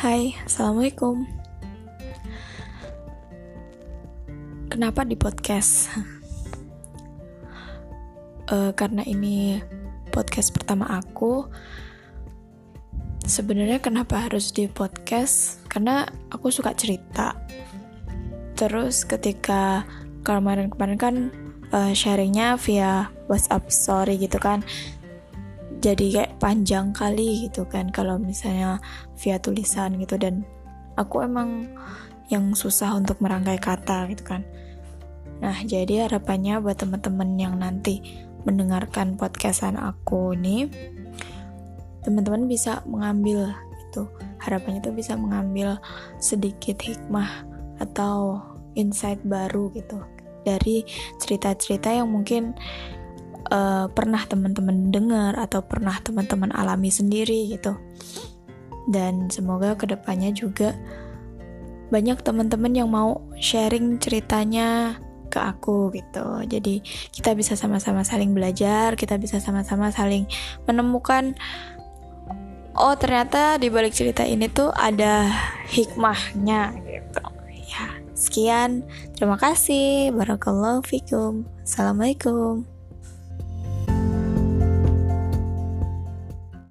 Hai, Assalamualaikum Kenapa di podcast? uh, karena ini podcast pertama aku Sebenarnya kenapa harus di podcast? Karena aku suka cerita Terus ketika kemarin-kemarin kan uh, sharingnya via WhatsApp story gitu kan jadi kayak panjang kali gitu kan kalau misalnya via tulisan gitu. Dan aku emang yang susah untuk merangkai kata gitu kan. Nah jadi harapannya buat teman-teman yang nanti mendengarkan podcastan aku nih teman-teman bisa mengambil itu. Harapannya tuh bisa mengambil sedikit hikmah atau insight baru gitu. Dari cerita-cerita yang mungkin uh, pernah teman-teman dengar atau pernah teman-teman alami sendiri gitu. Dan semoga ke depannya juga banyak teman-teman yang mau sharing ceritanya ke aku gitu. Jadi kita bisa sama-sama saling belajar, kita bisa sama-sama saling menemukan oh ternyata di balik cerita ini tuh ada hikmahnya gitu. Ya, sekian. Terima kasih. Barakallahu fikum. Assalamualaikum.